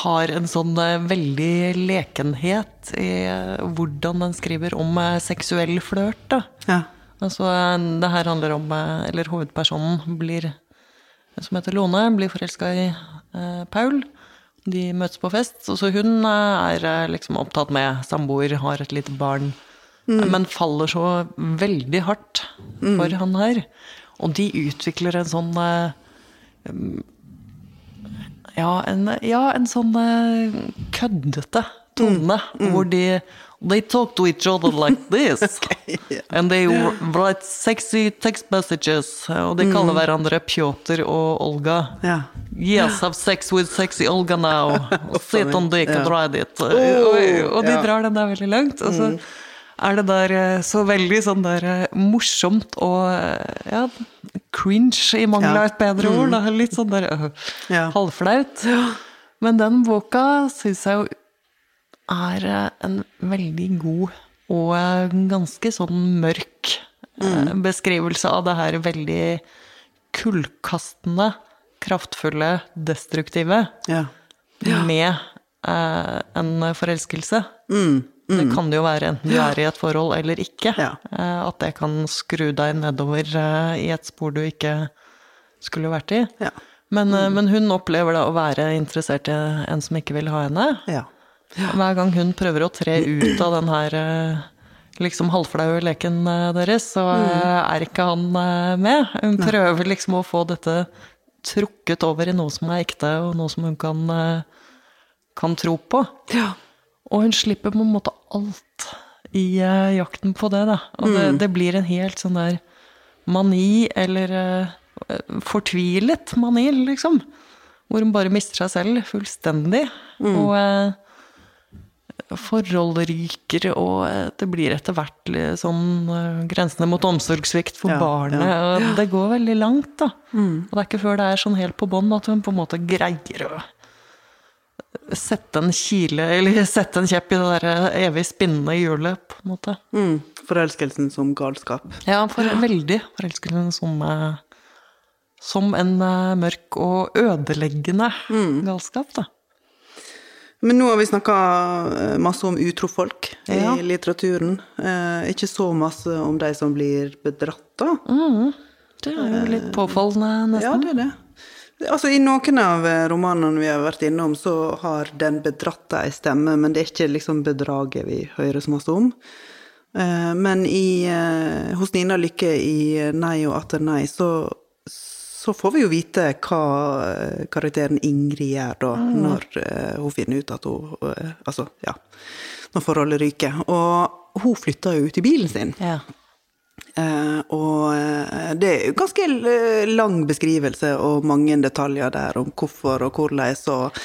har en sånn uh, veldig lekenhet i hvordan den skriver om seksuell flørt. Ja. Altså, det her handler om Eller hovedpersonen blir, som heter Lone, blir forelska i Paul. De møtes på fest, så hun er liksom opptatt med samboer, har et lite barn, mm. men faller så veldig hardt for mm. han her. Og de utvikler en sånn ja, en, ja, en sånn køddete tone, mm. hvor de They talk to each other like this. okay, yeah. And they write sexy text messages. Og de kaller hverandre Pjotr og Olga. Yeah. Yes, have sex with sexy Olga now. Sit on dick and ride it. Oh, og, de drar den der veldig langt. Og så er det der så veldig sånn der morsomt og ja, cringe i mangel av et bedre ord. Da. Litt sånn der halvflaut. Men den boka syns jeg jo er en veldig god og ganske sånn mørk mm. beskrivelse av det her veldig kullkastende, kraftfulle, destruktive ja. Ja. med eh, en forelskelse. Mm. Mm. Det kan det jo være enten du er i et forhold eller ikke. Ja. Eh, at det kan skru deg nedover eh, i et spor du ikke skulle vært i. Men, men, hun opplever da å være interessert i en som ikke vil ha henne. Ja. Hver gang hun prøver å tre ut av den her liksom halvflaue leken deres, så er ikke han med. Hun prøver liksom å få dette trukket over i noe som er ekte, og noe som hun kan, kan tro på. Ja. Og hun slipper på en måte alt i jakten på det, da. Og det, det blir en helt sånn der mani, eller fortvilet mani, liksom. Hvor hun bare mister seg selv fullstendig. Mm. Og forhold ryker, og det blir etter hvert sånn grensene mot omsorgssvikt for Ja, barnet. ja. Og det går veldig langt, da. Mm. Og det er ikke før det er sånn helt på bånn at hun på en måte greier å sette en kile, eller sette en kjepp i det der evig spinnende hjulet, på en måte. Mm. Forelskelsen som galskap. Ja, for veldig forelskelsen som eh, som en eh, mørk og ødeleggende Mm. galskap, da. Men nå har vi snakka masse om utro folk Ja. i litteraturen. Eh, ikke så masse om de som blir bedratt, da. Mm. Det er jo litt påfallende, nesten. Ja, det er det. Altså, I noen av eh, romanene vi har vært innom, så har den bedratte ei stemme, men det er ikke liksom bedraget vi hører så masse om. Eh, Men i, eh, hos Nina Lykke i Nei og atter nei, så, så får vi jo vite hva eh, karakteren Ingrid gjør da, når eh, hun finner ut at hun eh, Altså, ja. Når forholdet ryker. Og hun flytter jo ut i bilen sin. Ja. Uh, og det er ganske lang beskrivelse og mange detaljer der om hvorfor og hvordan, og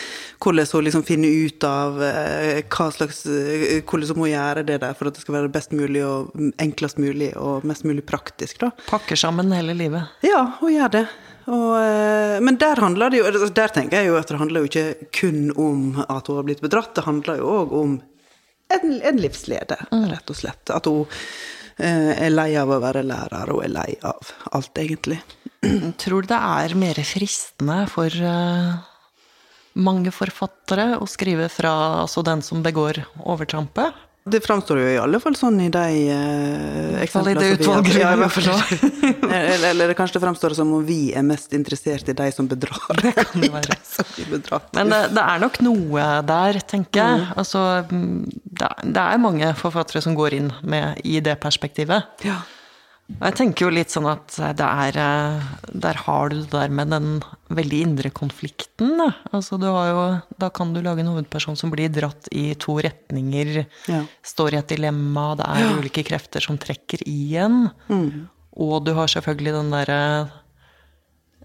hvordan hun liksom finner ut av hva slags Hvordan hun må gjøre det der for at det skal være best mulig og enklest mulig og mest mulig praktisk, da. Pakker sammen hele livet. Ja, hun gjør det. Og, eh, men der handler det jo altså, Der tenker jeg jo at det handler jo ikke kun om at hun har blitt bedratt, det handler jo òg om en, en livslede, rett og slett. At hun eh, er lei av å være lærer, og er lei av alt, egentlig. Tror du det er mer fristende for eh, mange forfattere å skrive fra altså den som begår overtrampet? Det framstår jo i alle fall sånn i de uh, fall det utvalget ja, i har hvert fall. eller, eller kanskje det framstår som om vi er mest interessert i de som bedrar. Det kan det være. som bedrar. Men det, det er nok noe der, tenker jeg. Altså, det, er- det er mange forfattere som går inn med, i det perspektivet. Ja. Jeg tenker jo litt sånn at det er eh, Der har du det der med den veldig indre konflikten, da. Altså du har jo Da kan du lage en hovedperson som blir dratt i to retninger, Ja. står i et dilemma, det er ulike krefter som trekker i en. Og du har selvfølgelig den derre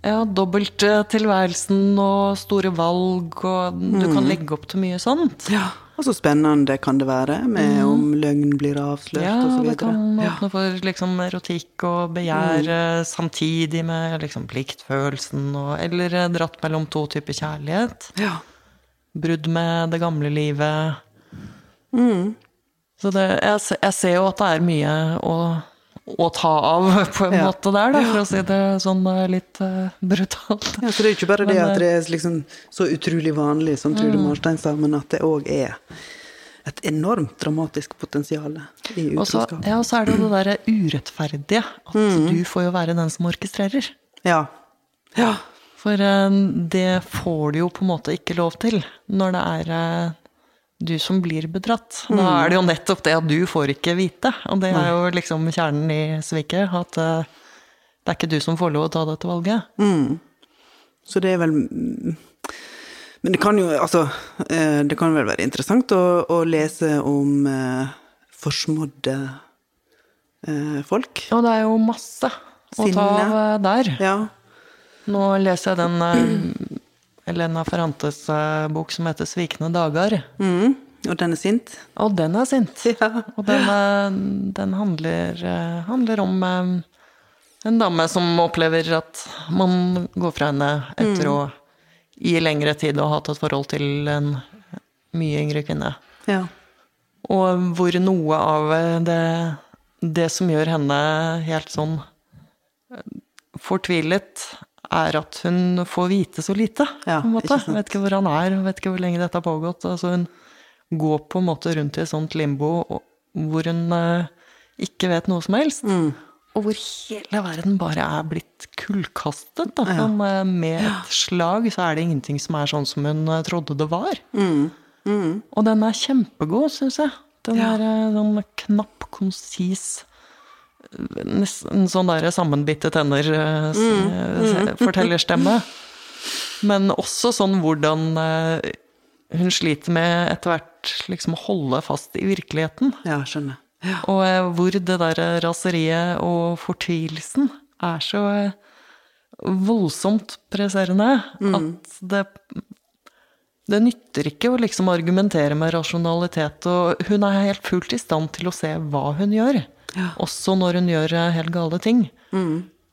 ja, dobbelttilværelsen og store valg, og du kan legge opp til mye sånt. ja. Og så spennende kan det være, med om løgn blir avslørt, Ja, osv. det kan kan Ja. åpne for liksom erotikk og begjær mm. samtidig med liksom pliktfølelsen, og, eller eh, dratt mellom to typer kjærlighet. Ja. Brudd med det gamle livet. Mm. Så det, jeg, jeg ser jo at det er mye å, å ta av, på en Ja. måte der, da, for å si det sånn eh, litt uh, brutalt. Ja, så det er jo ikke bare det at eh, det er liksom så utrolig vanlig, som Trude Marstein sa, men at det òg er et enormt dramatisk potensial i utroskap. ja, og så er det jo det derre urettferdige. At Mm. du får jo være den som orkestrerer. Ja. Ja. For det får du jo på en måte ikke lov til når det er du som blir bedratt. Da er det jo nettopp det at du får ikke vite. Og det er jo liksom kjernen i sviket. At eh, det er ikke du som får lov å ta dette valget. Så det er vel mm, Men det kan jo altså eh, Det kan vel være interessant å, å lese om eh, forsmådde eh, folk. Og det er jo masse å ta av der. Ja. Nå leser jeg den Elena Ferrantes eh, bok som heter 'Svikne dager'. Mm. Og den er sint. Og den er sint. Ja. Og den, eh, den handler, eh, handler om en dame som opplever at man går fra henne etter å i lengre tid ha hatt et forhold til en mye yngre kvinne. Ja. Og hvor noe av det, det som gjør henne helt sånn fortvilet, er at hun får vite så lite. Ja, på en måte. ikke. Vet ikke hvor han er, vet ikke hvor lenge dette har pågått. Altså, hun går på en måte rundt i et sånt limbo hvor hun eh, ikke vet noe som helst. Mm. Og hvor hele verden bare er blitt kullkastet. Da. Ja. Eh, med et slag så er det ingenting som er sånn som hun eh, trodde det var. Mm. Mm. Og den er kjempegod, syns jeg. Den Ja. er sånn knapp, konsis Nesten sånn der sammenbitte tenner eh, s- eh, fortellerstemme. Men også sånn hvordan eh, hun sliter med etter hvert liksom å holde fast i virkeligheten. Ja, skjønner. Ja. Og hvor det der raseriet og fortvilelsen er så voldsomt presserende at det det nytter ikke å liksom argumentere med rasjonalitet, og hun er helt fullt i stand til å se hva hun gjør. Ja. Også når hun gjør eh, helt gale ting.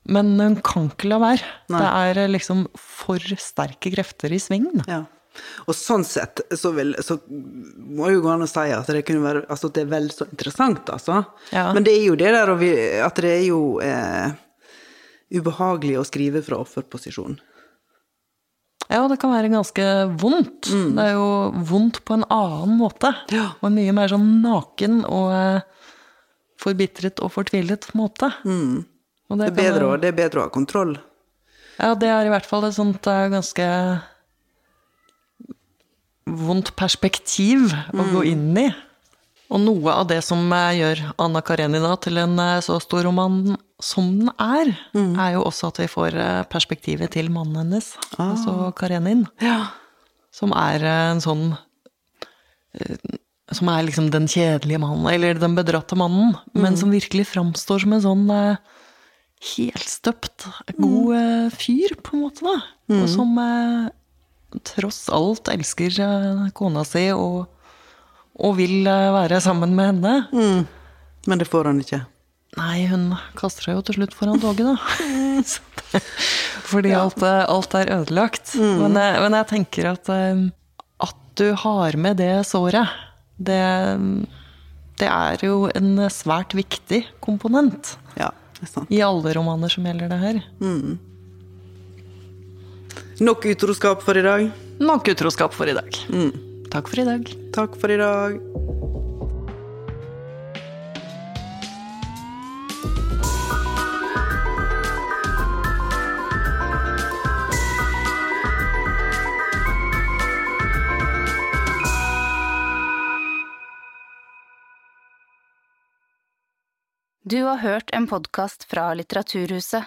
Men hun kan ikke la være. Nei. Det er eh, liksom for sterke krefter i sving. Ja. Og sånn sett så, vil, så må jo gå an å si at det, være, altså det er vel så interessant, altså. Ja. Men det er jo det der at det er jo eh, ubehagelig å skrive fra offerposisjon. Ja, det kan være ganske vondt. Det er jo vondt på en annen måte. Ja. Og mye mer sånn naken og eh, forbitret og fortvilet måte. Og Det er, bedre, det er bedre å ha kontroll. Ja, det er i hvert fall et sånt eh, ganske vondt perspektiv å gå inn i. Og noe av det som eh, gjør Anna Karenina til en eh, så stor roman som den er, er jo også at vi får perspektivet til mannen hennes, altså Karenin, Ja. som er en sånn som er liksom den kjedelige mannen, eller den bedratte mannen, men som virkelig framstår som en sånn eh, helstøpt, god eh, fyr, på en måte, da. Og som eh, tross alt elsker eh, kona si og, og vil eh, være sammen med henne. Men det får han ikke. Nei, hun kaster seg jo til slutt foran toget, da. Fordi ja. Alt, eh, alt er ødelagt. Men, men jeg tenker at at du har med det såret, det, det er jo en svært viktig komponent Ja, det er sant. i alle romaner som gjelder det her. Nok utroskap for i dag. Nok utroskap for i dag. Takk for i dag. Takk for i dag. Du har hørt en podkast fra Litteraturhuset.